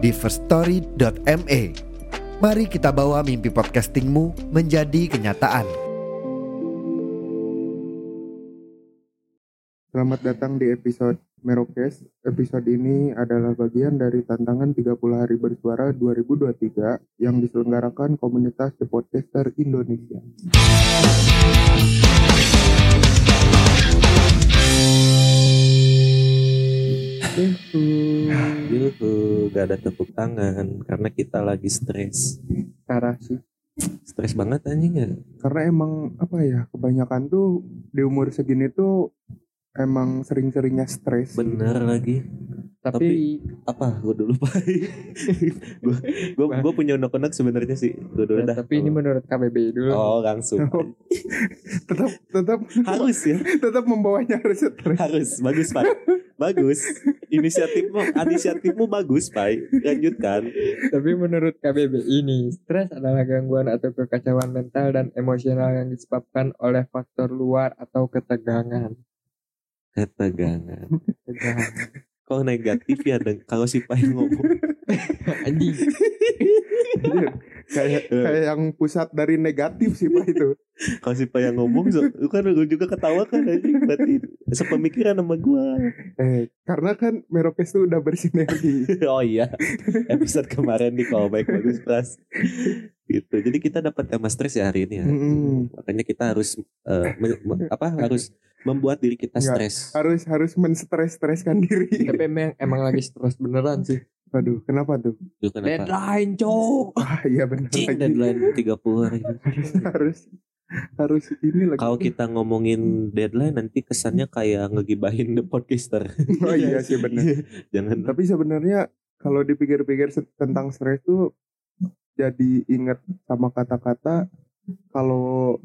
di firststory.me. Mari kita bawa mimpi podcastingmu menjadi kenyataan. Selamat datang di episode Merokes. Episode ini adalah bagian dari tantangan 30 hari bersuara 2023 yang diselenggarakan komunitas The Podcaster Indonesia. Yuhu, gak ada tepuk tangan karena kita lagi stres. Cara sih. Stres banget anjing ya. Karena emang apa ya, kebanyakan tuh di umur segini tuh emang sering-seringnya stres. Bener lagi. tapi, Apa? Gue dulu pak. gue gue gue punya unek-unek sebenarnya sih. Gue dulu ya, dah. tapi ini menurut KBBI dulu Oh langsung. tetap tetap harus ya. tetap membawanya harus stres. Harus. Bagus pak. Bagus. Inisiatifmu, inisiatifmu bagus pak. Lanjutkan. tapi menurut KBBI ini stres adalah gangguan atau kekacauan mental dan emosional yang disebabkan oleh faktor luar atau ketegangan Ketegangan. ketegangan Kok negatif ya deng? Kalau si Pai ngomong. anjing kayak kayak yang pusat dari negatif sih Pak itu. Kalau si Pai yang ngomong, so, kan lu juga ketawa kan anjing. Berarti sepemikiran sama gua. Eh, karena kan Merokes tuh udah bersinergi. oh iya episode kemarin nih kalau baik bagus pras gitu jadi kita dapat tema stres ya hari ini ya Mm-mm. makanya kita harus eh, me- me- apa harus membuat diri kita stres harus harus menstres-streskan diri. tapi emang, emang lagi stres beneran sih Waduh, kenapa tuh? Itu kenapa deadline cok Ah, iya benar Cing, lagi. deadline 30 hari Harus harus harus ini lagi. kalau kita ngomongin deadline nanti kesannya kayak ngegibahin the podcaster Oh iya sih benar. jangan Tapi sebenarnya kalau dipikir-pikir tentang stres tuh jadi inget sama kata-kata kalau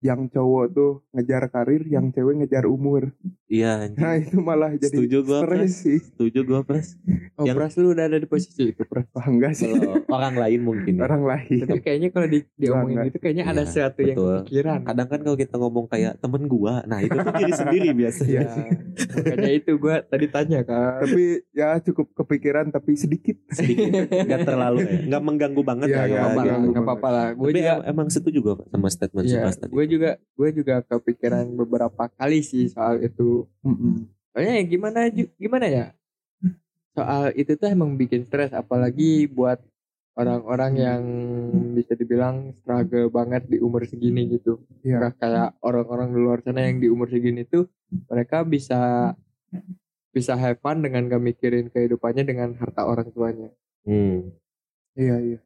yang cowok tuh ngejar karir, yang cewek ngejar umur. iya. Nah itu malah jadi setuju gua stres sih. setuju gua pras oh Yang- pras lu udah ada di posisi itu pras Wah enggak sih. kalau orang lain mungkin ya. Orang lain. tapi kayaknya kalau di, diomongin Enggak. gitu kayaknya ada Iya, sesuatu yang betul. kepikiran kadang kan kalau kita ngomong kayak temen gua nah itu tuh diri sendiri biasanya Iya. ya makanya itu gue tadi tanya kan tapi ya cukup kepikiran tapi sedikit. sedikit nggak terlalu ya nggak mengganggu banget Iya, iya, ya, nggak apa-apa lah, gue tapi juga em- emang setuju gue sama statement Iya, Pras tadi gue juga gue juga kepikiran beberapa kali sih soal itu. Soalnya ya gimana gimana ya? Soal itu tuh emang bikin stres apalagi buat orang-orang yang bisa dibilang struggle banget di umur segini gitu. Nggak kayak orang-orang di luar sana yang di umur segini tuh mereka bisa bisa have fun dengan gak mikirin kehidupannya dengan harta orang tuanya. Hmm. Iya iya.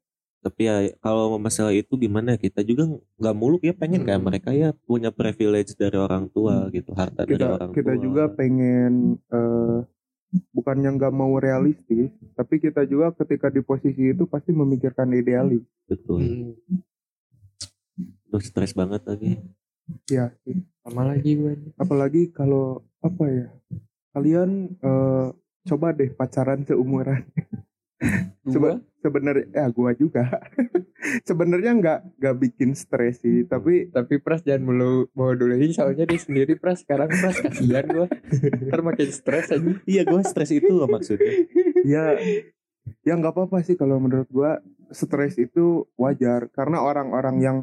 Tapi ya kalau masalah itu gimana kita juga nggak muluk ya pengen kayak Hmm. mereka ya punya privilege dari orang tua gitu harta dari Kita orang kita tua juga pengen eh, bukannya nggak mau realistis, tapi kita juga ketika di posisi itu pasti memikirkan idealis. betul Hmm. Duh, stres banget lagi Iya. sih. Sama lagi gue. Apalagi kalau apa ya? Kalian eh, coba deh pacaran seumuran. Coba sebenarnya ya gua juga. sebenarnya nggak nggak bikin stres sih, tapi tapi Pras jangan mulu bawa dulu ini soalnya dia sendiri Pras. Sekarang Pras kasihan gua. Ntar makin stres aja. Iya gue stres itu loh maksudnya. Ya ya nggak apa-apa sih kalau menurut gua stres itu wajar. Karena orang-orang yang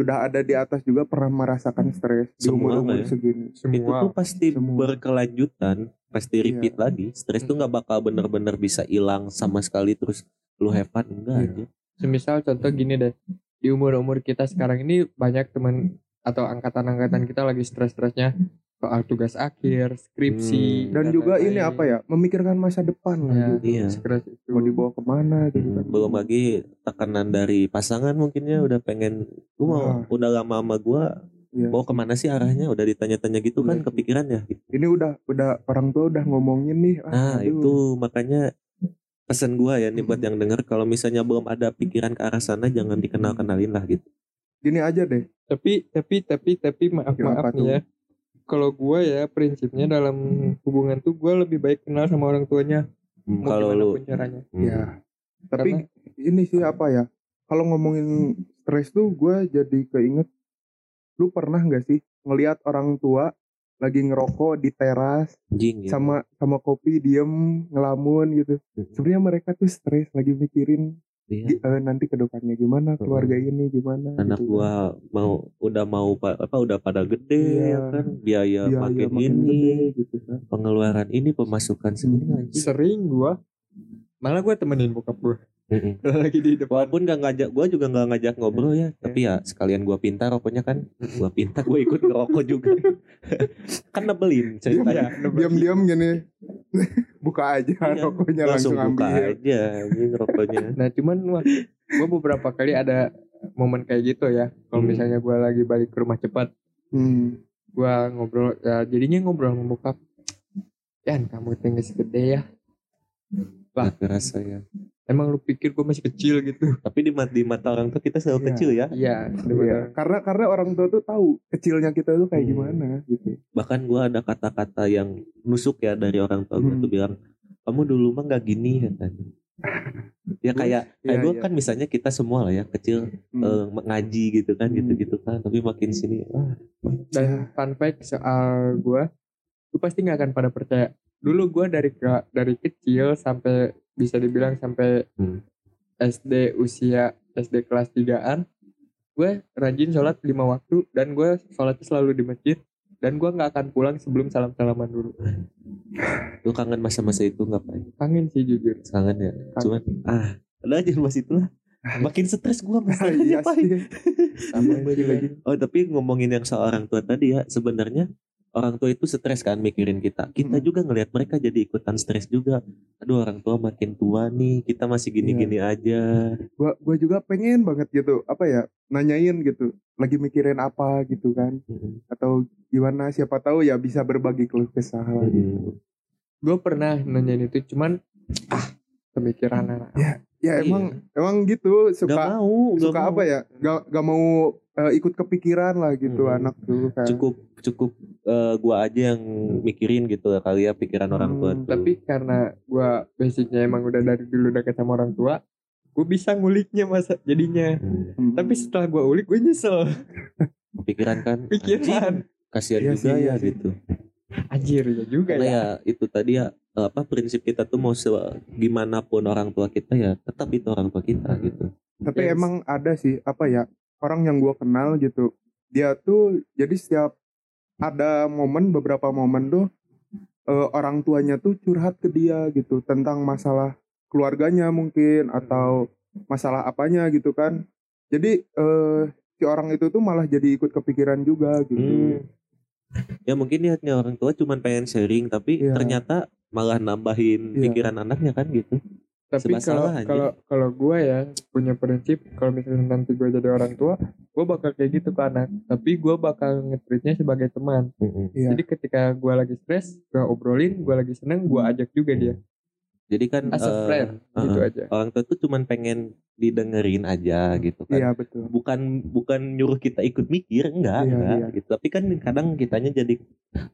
sudah ada di atas juga pernah merasakan stres di umur-umur ya. segini. itu semua tuh pasti Semua. berkelanjutan pasti repeat Iya. lagi stres tuh nggak bakal bener-bener bisa hilang sama sekali terus lu have fun enggak Iya. aja semisal contoh gini deh di umur umur kita sekarang ini banyak teman atau angkatan-angkatan kita lagi stres-stresnya soal tugas akhir skripsi Hmm. Dan juga ini apa ya, memikirkan masa depan lah ya, gitu. Iya. itu Mau dibawa ke mana gitu kan. belum lagi tekanan dari pasangan mungkin ya udah pengen lu mau Wah. udah lama sama gua Iya. mau ke mana sih arahnya udah ditanya-tanya gitu kan Iya kepikiran ya Ini udah udah orang tua udah ngomongin nih. nah aduh. itu makanya pesan gua ya nih buat yang denger kalau misalnya belum ada pikiran ke arah sana jangan dikenal kenalin lah gitu Gini aja deh. tapi tapi tapi tapi maaf Ya, maaf nih tuh? ya kalau gue ya prinsipnya dalam hubungan tuh gue lebih baik kenal sama orang tuanya Hmm, mau kalau gimana lu pun caranya hmm, Ya. Tapi ini sih apa ya? Kalau ngomongin stres tuh gue jadi keinget. Lu pernah nggak sih ngelihat orang tua lagi ngerokok di teras anjing ya. sama sama kopi diem ngelamun gitu. Hmm, Sebenarnya mereka tuh stres lagi mikirin iya. eh, nanti ke depannya gimana keluarga ini gimana. anak gitu kan. gua mau udah mau pa- apa udah pada gede Iya. ya kan biaya, Biaya makin, makin ini gede gitu kan. pengeluaran ini pemasukan segini Hmm. anjing sering gue malah gue temenin bokap Mm-mm. lagi di depan Walaupun gak ngajak gue juga gak ngajak ngobrol ya, tapi ya sekalian gua pintar rokoknya kan, gua pintar gue ikut ngerokok juga. kan nebelin ceritanya. Diam-diam gini. Buka aja Iya, rokoknya langsung langsung, buka ambil. aja anjing rokoknya. Nah cuman gue beberapa kali ada momen kayak gitu ya. Kalau Hmm. misalnya gue lagi balik ke rumah cepat, Hmm. gue ngobrol ya jadinya ngobrol sama bokap. Yan kamu tinggal segede ya. Lah. Gak kerasa ya. Emang lu pikir gue masih kecil gitu? Tapi di mata, di mata orang tuh kita selalu Iya. kecil ya. Iya. Iya, bener. karena karena orang tua tuh tahu kecilnya kita tuh kayak Hmm. gimana gitu. Bahkan gua ada kata-kata yang nusuk ya dari orang tua gue Hmm. tuh bilang, kamu dulu mah gak gini katanya. Ya kayak kayak Iya, gue iya. kan misalnya kita semua lah ya kecil Hmm. eh, ngaji gitu kan Hmm. gitu-gitu kan tapi makin sini ah, Dan fun fact soal gue, lu pasti nggak akan pada percaya. Dulu gue dari dari kecil sampai bisa dibilang sampai Hmm. SD usia SD kelas 3an gue rajin sholat lima waktu dan gue sholatnya selalu di masjid dan gue nggak akan pulang sebelum salam salaman dulu. Lu kangen masa-masa itu nggak pak kangen sih jujur. Kangen ya? Cuman ah udah aja mas itu lah. Makin stres gua mas iya Pak. sama gue lagi. oh tapi ngomongin yang soal orang tua tadi ya sebenarnya orang tua itu stres kan mikirin kita kita Hmm. juga ngelihat mereka jadi ikutan stres juga aduh orang tua makin tua nih kita masih gini-gini Iya. aja Gua gua juga pengen banget gitu apa ya nanyain gitu lagi mikirin apa gitu kan Mm-mm. atau gimana siapa tahu ya bisa berbagi keluh kesah lah gitu. Gue pernah nanyain itu cuman ah pemikiran anak Ya Iya. emang emang gitu Gak suka mau gak suka mau. apa ya gak, gak mau eh, ikut kepikiran lah gitu Hmm. anak tuh kan. cukup cukup eh, gua aja yang mikirin gitu kali ya pikiran orang tua Hmm, tuh. tapi karena gue basicnya emang udah dari dulu dekat sama orang tua gue bisa nguliknya masa jadinya Hmm. Hmm. tapi setelah gue ulik gue nyesel pikiran kan pikiran kasihan Iya juga sih, ya iya gitu anjir ya juga karena ya ya itu tadi ya apa prinsip kita tuh mau se gimana pun orang tua kita ya tetap itu orang tua kita gitu Tapi Yes. emang ada sih apa ya orang yang gua kenal gitu. Dia tuh jadi setiap ada momen beberapa momen tuh eh, orang tuanya tuh curhat ke dia gitu tentang masalah keluarganya mungkin atau masalah apanya gitu kan. Jadi eh, si orang itu tuh malah jadi ikut kepikiran juga gitu. Hmm. Ya mungkin niatnya orang tua cuma pengen sharing tapi Iya. ternyata malah nambahin Iya. pikiran anaknya kan gitu. Tapi kalau kalau kalau gue ya punya prinsip kalau misalnya nanti gue jadi orang tua gue bakal kayak gitu ke anak. Tapi gue bakal ngetreatnya sebagai teman. Iya. jadi ketika gue lagi stres gue obrolin gue lagi seneng gue ajak juga dia jadi kan as a eh, friend gitu uh-uh. aja orang tua tuh cuma pengen didengerin aja gitu kan Iya betul. bukan bukan nyuruh kita ikut mikir enggak Iya, enggak iya. gitu tapi kan kadang kitanya jadi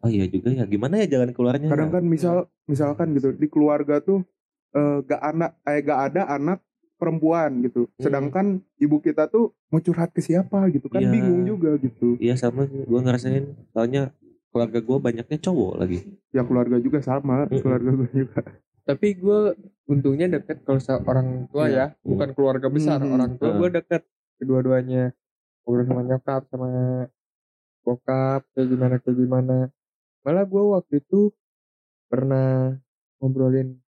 oh iya juga ya gimana ya jalan keluarnya Kadang kan misal misalkan gitu di keluarga tuh eh, gak anak eh gak ada anak perempuan gitu. Hmm. Sedangkan ibu kita tuh mau curhat ke siapa gitu kan Iya. bingung juga gitu. iya sama gue ngerasain soalnya keluarga gue banyaknya cowok lagi Ya keluarga juga sama, keluarga gue juga. Tapi gue untungnya deket kalau orang tua Iya. ya bukan keluarga besar Hmm. orang tua Hmm. gue deket kedua-duanya ngobrol sama nyokap sama bokap kayak gimana kayak gimana malah gue waktu itu pernah ngobrolin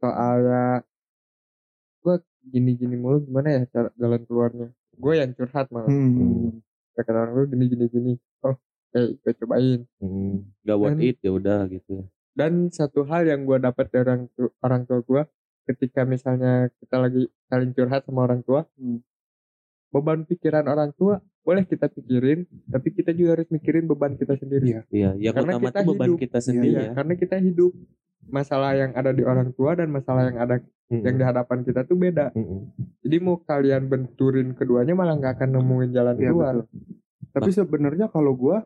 soal ya gue gini-gini mulu gimana ya cara jalan keluarnya gue yang curhat malah Hmm. kata orang lu gini gini gini oh eh gue cobain hmm, gak worth Dan- it ya udah gitu dan satu hal yang gue dapat dari orang tua, orang tua gue ketika misalnya kita lagi saling curhat sama orang tua Hmm. beban pikiran orang tua boleh kita pikirin tapi kita juga harus mikirin beban kita sendiri Iya. iya yang Karena kita tuh beban hidup. kita sendiri Iya, ya karena kita hidup masalah yang ada di orang tua dan masalah yang ada Mm-mm. yang di hadapan kita tuh beda. Mm-mm. Jadi mau kalian benturin keduanya malah nggak akan nemuin jalan Iya, keluar. betul. Tapi sebenarnya kalau gua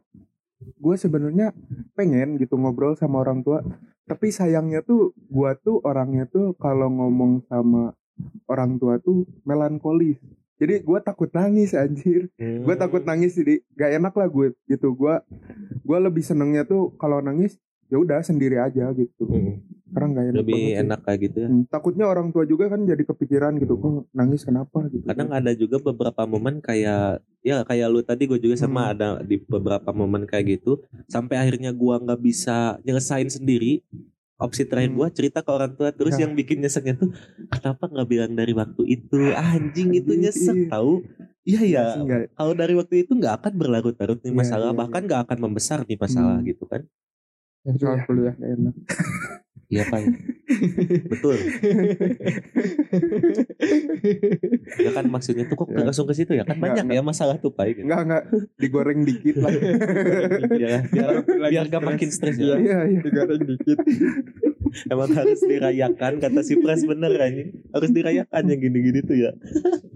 gua sebenarnya pengen gitu ngobrol sama orang tua. Tapi sayangnya tuh gua tuh orangnya tuh kalau ngomong sama orang tua tuh melankolis. Jadi gua takut nangis anjir. Gue Hmm. takut nangis jadi gak enak lah gue gitu. Gua gua lebih senengnya tuh kalau nangis ya udah sendiri aja gitu. Mm-mm. Karena gak enak lebih enak kayak gitu ya Hmm, takutnya orang tua juga kan jadi kepikiran gitu. Kok nangis kenapa gitu. kadang ada juga beberapa momen kayak ya kayak lu tadi gue juga sama Hmm. ada di beberapa momen kayak gitu sampai akhirnya gua nggak bisa nyelesain sendiri opsi terakhir Hmm. gua cerita ke orang tua terus Ya. yang bikin nyeseknya tuh kenapa nggak bilang dari waktu itu anjing itu nyesek tahu iya ya nggak- kalau dari waktu itu nggak akan berlarut-larut nih Iya, masalah iya, bahkan nggak akan membesar nih masalah Hmm. gitu kan soal Iya. kuliah. nggak enak. iya pak betul ya kan maksudnya tuh kok Ya. langsung ke situ ya kan banyak ya masalah tuh pak gitu. Enggak enggak digoreng dikit lah. ya, biar biar gak makin stres Iya. ya. Iya iya. Digoreng dikit. Emang harus dirayakan kata si Pres bener aja. Harus dirayakan yang gini-gini tuh ya.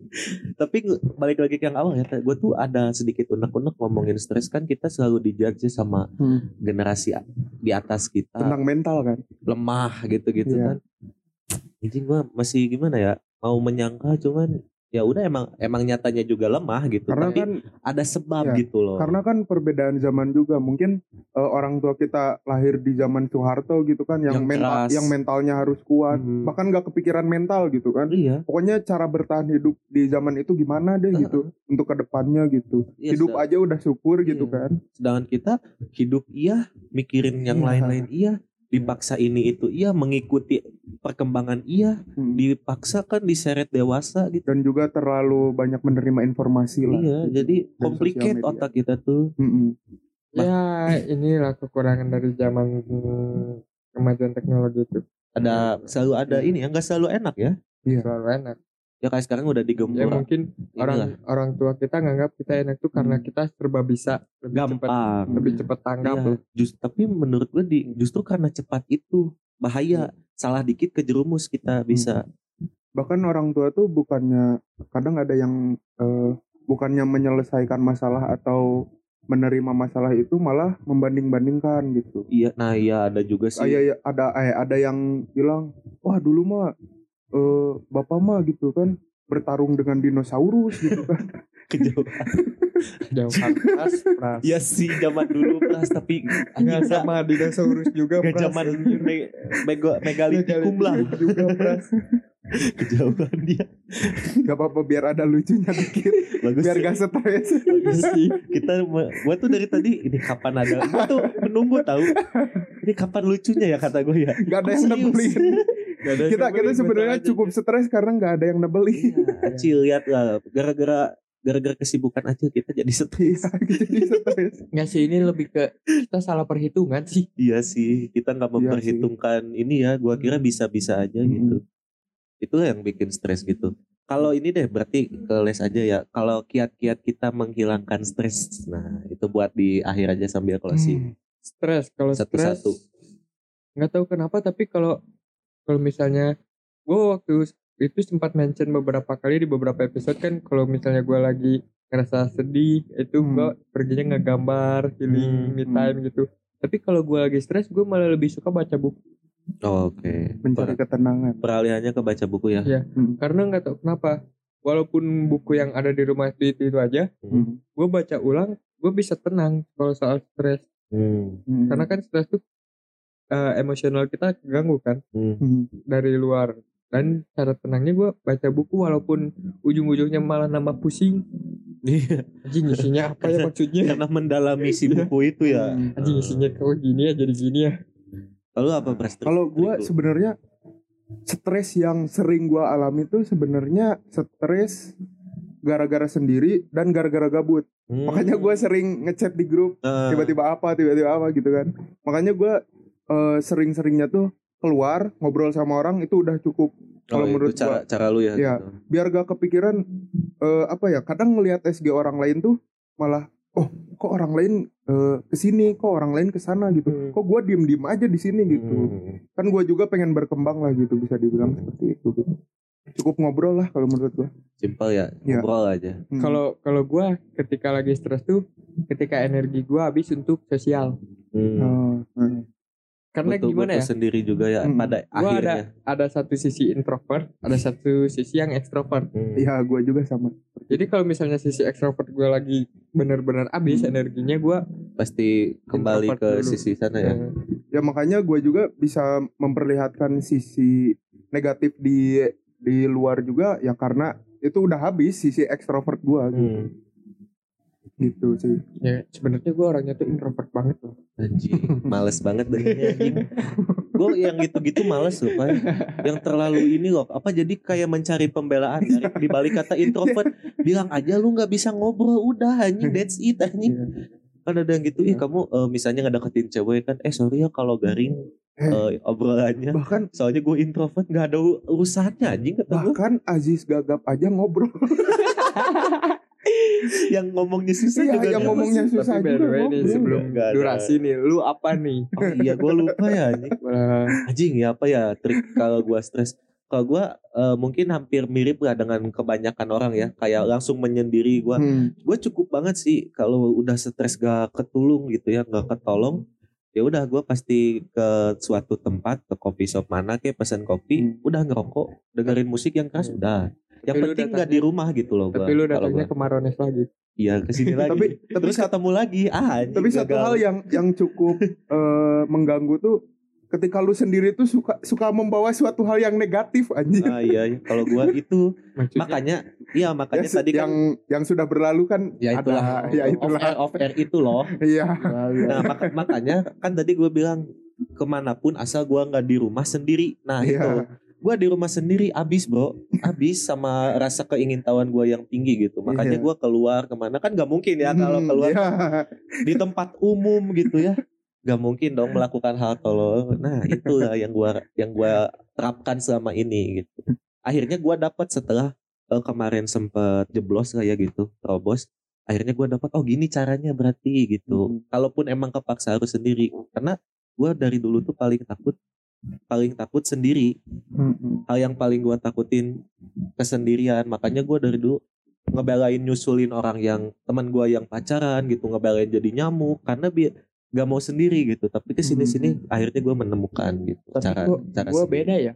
Tapi balik lagi ke yang awal ya, gue tuh ada sedikit unek-unek ngomongin stres kan kita selalu dijudge sama Hmm. generasi di atas kita Tentang mental kan. lemah gitu-gitu Iya. kan. Anjing gua masih gimana ya? Mau menyangka cuman ya udah emang emang nyatanya juga lemah gitu. Karena Tapi kan ada sebab Iya, gitu loh. karena kan perbedaan zaman juga mungkin eh, orang tua kita lahir di zaman Soeharto gitu kan yang, Yang mental keras. yang mentalnya harus kuat Mhm. bahkan nggak kepikiran mental gitu kan Iya. pokoknya cara bertahan hidup di zaman itu gimana deh gitu untuk ke depannya gitu Iya, hidup sedang- aja udah syukur gitu Iya. kan sedangkan kita hidup iya mikirin yang Iya. lain-lain iya dipaksa ini itu iya mengikuti perkembangan iya Hmm. dipaksa kan diseret dewasa gitu dan juga terlalu banyak menerima informasi lah iya gitu. jadi media. otak kita tuh Mm-mm. Ya inilah kekurangan dari zaman hmm, kemajuan teknologi itu. ada selalu ada Iya. ini ya nggak selalu enak ya Selalu enak. ya kayak sekarang udah Ya digembur mungkin inilah, orang orang tua kita nganggap kita enak tuh karena Hmm. kita serba bisa lebih cepat gampang lebih cepat tanggap Iya, loh. just- tapi menurut gue di justru karena cepat itu bahaya salah dikit kejerumus kita bisa. Bahkan orang tua tuh bukannya kadang ada yang eh, bukannya menyelesaikan masalah atau menerima masalah itu malah membanding-bandingkan gitu. Iya nah iya ada juga sih. Ah, iya, iya, ada eh, ada yang bilang wah dulu mah eh, bapak mah gitu kan bertarung dengan dinosaurus gitu kan. Kejauhan. Jauhan. Pras pras. ya sih zaman dulu pras tapi Nggak sama dinosaurus juga pras. zaman me, megalitikum lah. Juga pras. kejauhan dia. Gak apa-apa biar ada lucunya dikit. Bagus biar gak stres. Bagus sih. Kita gua tuh dari tadi ini kapan ada? Gua tuh menunggu tahu. Ini kapan lucunya ya? kata gue ya. Gak ada yang Serius. Kita kita sebenarnya cukup stres karena nggak ada yang nebelin Iya, Acil lihat lah gara-gara gara-gara kesibukan aja kita jadi stres. Iya, jadi stres. Nggak sih ini lebih ke kita salah perhitungan sih. iya sih kita nggak Iya memperhitungkan ini ya gua kira bisa-bisa aja Hmm. gitu. Itu yang bikin stres gitu. Kalau ini deh berarti ke les aja ya. Kalau kiat-kiat kita menghilangkan stres nah itu buat di akhir aja sambil closing Hmm. Stres kalau stres Satu-satu. nggak tahu kenapa tapi kalau kalau misalnya gue waktu itu sempat mention beberapa kali di beberapa episode kan kalau misalnya gue lagi ngerasa sedih itu Hmm. gue perginya ngegambar healing Hmm, me time gitu tapi kalau gue lagi stres gue malah lebih suka baca buku Oh, oke mencari ketenangan peralihannya ke baca buku ya Iya. Hmm. karena nggak tahu kenapa walaupun buku yang ada di rumah itu itu, itu aja Hmm. gue baca ulang gue bisa tenang kalau soal stres Hmm. Hmm. karena kan stres tuh eh, emosional kita keganggu kan Hmm. Hmm. dari luar dan cara tenangnya gue baca buku walaupun ujung-ujungnya malah nambah pusing Iya, anjing isinya apa ya maksudnya karena mendalami si buku itu ya. Hmm. anjing isinya kok gini ya jadi gini ya Lalu apa Pres? Kalau gua Triku? sebenarnya stres yang sering gua alami tuh sebenarnya stres gara-gara sendiri dan gara-gara gabut. Hmm. Makanya gua sering ngechat di grup Ah, tiba-tiba apa, tiba-tiba apa gitu kan. Makanya gua eh, sering-seringnya tuh keluar ngobrol sama orang itu udah cukup. oh, kalau menurut cara cara lu ya. Iya. gitu. Biar gak kepikiran eh, apa ya? Kadang ngelihat SG orang lain tuh malah oh kok orang lain eh, ke sini kok orang lain ke sana gitu Hmm. kok gua diem diem aja di sini gitu Hmm. kan gua juga pengen berkembang lah gitu bisa dibilang seperti itu gitu cukup ngobrol lah kalau menurut gua Simpel ya, ngobrol aja. Hmm. Kalau kalau gua ketika lagi stres tuh ketika energi gua habis untuk sosial. Hmm. Oh, hmm. Karena Butuh- gimana butuh ya? sendiri juga ya Hmm. pada Gua akhirnya. Ada satu sisi introvert, ada satu sisi yang ekstrovert. Hmm. Iya, gua juga sama. Jadi kalau misalnya sisi ekstrovert gua lagi benar-benar habis Hmm. energinya gua Pasti kembali ke dulu. sisi sana ya. eh, Ya makanya gue juga bisa memperlihatkan sisi negatif di di luar juga ya karena itu udah habis sisi ekstrovert gua gitu. Hmm. Gitu sih. ya sebenarnya gua orangnya tuh introvert banget loh. Anjing, males banget anjing. Gue yang gitu-gitu males loh, Pak. Yang terlalu ini loh, apa jadi kayak mencari pembelaan dari di balik kata introvert. Bilang aja lu nggak bisa ngobrol, udah anjing, that's it anjing. Iya. Kan ada yang gitu, ih kamu eh, misalnya ngedeketin cewek kan, eh sorry ya kalau garing eh, obrolannya. Bahkan Soalnya gue introvert nggak ada urusannya anjing kata gue. bahkan Aziz Gagap aja ngobrol. Yang ngomongnya susah Iya, juga yang dia ngomongnya pasti. susah Tapi juga nih ngobrol. sebelum ada. durasi nih, lu apa nih? Oh iya gue lupa ya anjing. Ya apa ya trik kalau gua stres. Kalau gua eh, mungkin hampir mirip lah dengan kebanyakan orang ya, kayak langsung menyendiri gua. Hmm. Gue cukup banget sih kalau udah stres gak ketulung gitu ya, gak ketolong. Ya udah gua pasti ke suatu tempat ke kopi shop mana kayak pesan kopi, Hmm. udah ngerokok, dengerin musik yang keras udah. Yang Tapi lu penting datangnya- gak di rumah gitu loh gua. tapi lu kalau datangnya gua. ke Marones lagi. Iya ke sini lagi. Tapi tapi Terus ketemu lagi. Ah, tapi satu gagal. hal yang yang cukup eh, mengganggu tuh ketika lu sendiri tuh suka suka membawa suatu hal yang negatif anjing. Ah iya, iya. kalau gua itu Maksudnya makanya iya makanya Ya, tadi yang kan yang sudah berlalu kan ya itulah ada ya off itulah air, off air itu loh iya nah maka- makanya kan tadi gue bilang ke mana pun asal gue nggak di rumah sendiri nah itu iya gue di rumah sendiri abis bro. Abis sama rasa keingintahuan gue yang tinggi gitu. Makanya Iya. gue keluar ke mana kan nggak mungkin ya kalau Hmm, keluar iya. di tempat umum gitu ya. Nggak mungkin dong melakukan hal tolol nah itulah yang gua yang gua terapkan selama ini gitu. Akhirnya gua dapat setelah eh, kemarin sempet jeblos kayak gitu terobos. Akhirnya gua dapat oh gini caranya berarti gitu. Hmm. kalaupun emang kepaksa harus sendiri. Karena gua dari dulu tuh paling takut paling takut sendiri. Mm-mm. hal yang paling gua takutin kesendirian. Makanya gua dari dulu ngebelain nyusulin orang yang teman gua yang pacaran gitu ngebelain jadi nyamuk karena biar gak mau sendiri gitu. Tapi ke sini sini akhirnya gua menemukan gitu Tapi cara gua- cara gue beda ya.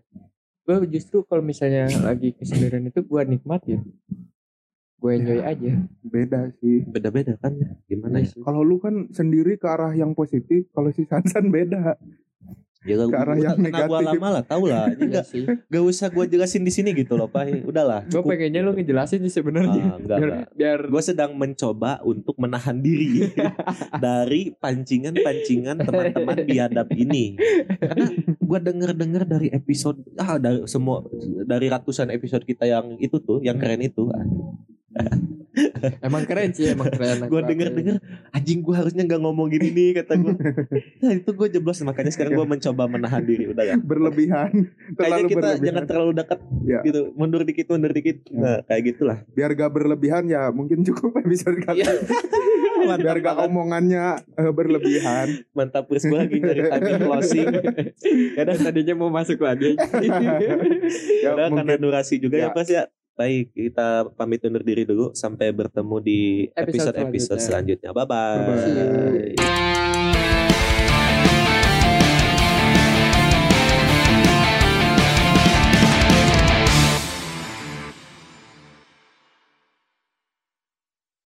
Gue justru kalau misalnya lagi kesendirian itu gue nikmatin gue enjoy Ya. aja. Beda sih. Beda-beda kan ya? Gimana ya? Iya sih. kalau lu kan sendiri ke arah yang positif kalau si Sansan beda ya Ke arah yang karena gua negatif. lama lah tau lah ini gak, sih? Gak usah gua jelasin di sini gitu loh pak. Udahlah gue pengennya lu ngejelasin sih sebenarnya. Ah, enggak, biar, enggak. biar gue sedang mencoba untuk menahan diri dari pancingan-pancingan teman-teman biadab ini. Karena gue denger-denger dari episode ah dari semua dari ratusan episode kita yang itu tuh yang keren itu emang keren sih emang keren gue denger-denger anjing gue harusnya nggak ngomong gini nih kata gue nah itu gue jeblos makanya sekarang gue mencoba menahan diri udah ya berlebihan. Kayaknya kita berlebihan. jangan terlalu dekat Ya. gitu mundur dikit mundur dikit. Ya. nah kayak gitulah. Biar gak berlebihan ya mungkin cukup episode kali Iya. Mantap biar gak banget. omongannya eh, berlebihan. Mantap Chris gue lagi nyari timing closing. Ya udah. Tadinya mau masuk lagi. Ya, mungkin karena durasi juga ya Ya. Pas ya. Baik, kita pamit undur diri dulu sampai bertemu di Episode episode-episode selanjutnya. selanjutnya. Bye bye. Bye-bye.